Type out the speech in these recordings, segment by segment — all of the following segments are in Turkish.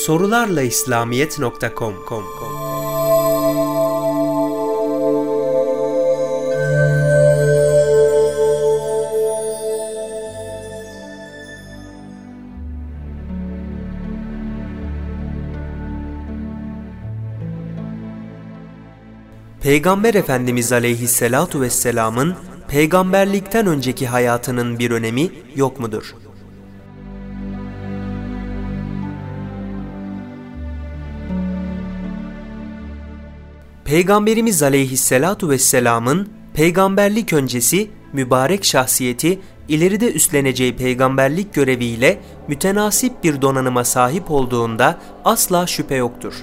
sorularla İslamiyet.com Peygamber Efendimiz Aleyhisselatu Vesselam'ın peygamberlikten önceki hayatının bir önemi yok mudur? Peygamberimiz Aleyhisselatu Vesselam'ın peygamberlik öncesi mübarek şahsiyeti ileride üstleneceği peygamberlik göreviyle mütenasip bir donanıma sahip olduğunda asla şüphe yoktur.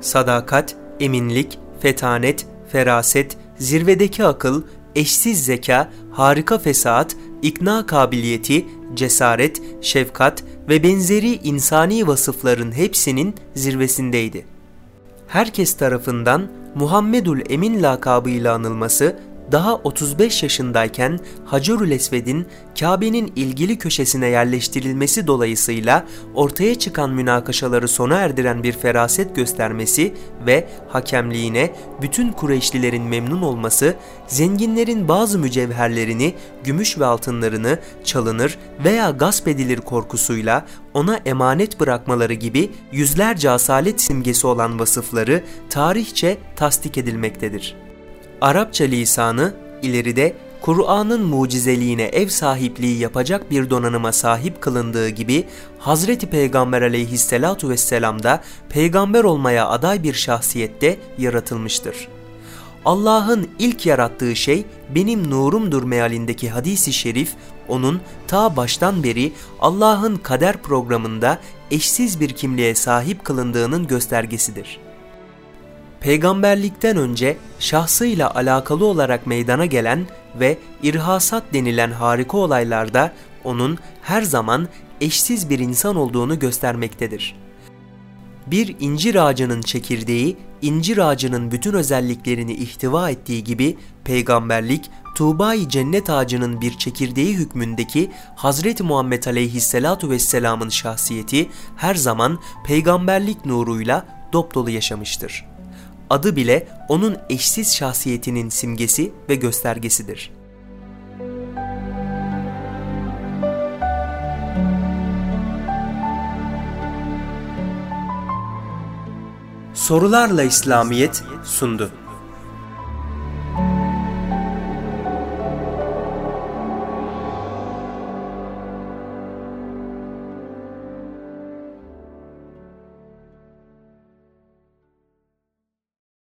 Sadakat, eminlik, fetanet, feraset, zirvedeki akıl, eşsiz zeka, harika fesaat, ikna kabiliyeti, cesaret, şefkat ve benzeri insani vasıfların hepsinin zirvesindeydi. Herkes tarafından Muhammedül Emin lakabıyla anılması daha 35 yaşındayken Hacerül Esved'in Kabe'nin ilgili köşesine yerleştirilmesi dolayısıyla ortaya çıkan münakaşaları sona erdiren bir feraset göstermesi ve hakemliğine bütün Kureyşlilerin memnun olması, zenginlerin bazı mücevherlerini, gümüş ve altınlarını çalınır veya gasp edilir korkusuyla ona emanet bırakmaları gibi yüzlerce asalet simgesi olan vasıfları tarihçe tasdik edilmektedir. Arapça lisanı ileride Kur'an'ın mucizeliğine ev sahipliği yapacak bir donanıma sahip kılındığı gibi Hazreti Peygamber aleyhisselatu vesselam da peygamber olmaya aday bir şahsiyette yaratılmıştır. Allah'ın ilk yarattığı şey benim nurumdur mealindeki hadisi şerif onun ta baştan beri Allah'ın kader programında eşsiz bir kimliğe sahip kılındığının göstergesidir.'' Peygamberlikten önce şahsıyla alakalı olarak meydana gelen ve irhasat denilen harika olaylarda onun her zaman eşsiz bir insan olduğunu göstermektedir. Bir incir ağacının çekirdeği, incir ağacının bütün özelliklerini ihtiva ettiği gibi peygamberlik, Tuğba-i cennet ağacının bir çekirdeği hükmündeki Hazreti Muhammed aleyhisselatu vesselamın şahsiyeti her zaman peygamberlik nuruyla dopdolu yaşamıştır adı bile onun eşsiz şahsiyetinin simgesi ve göstergesidir. Sorularla İslamiyet sundu.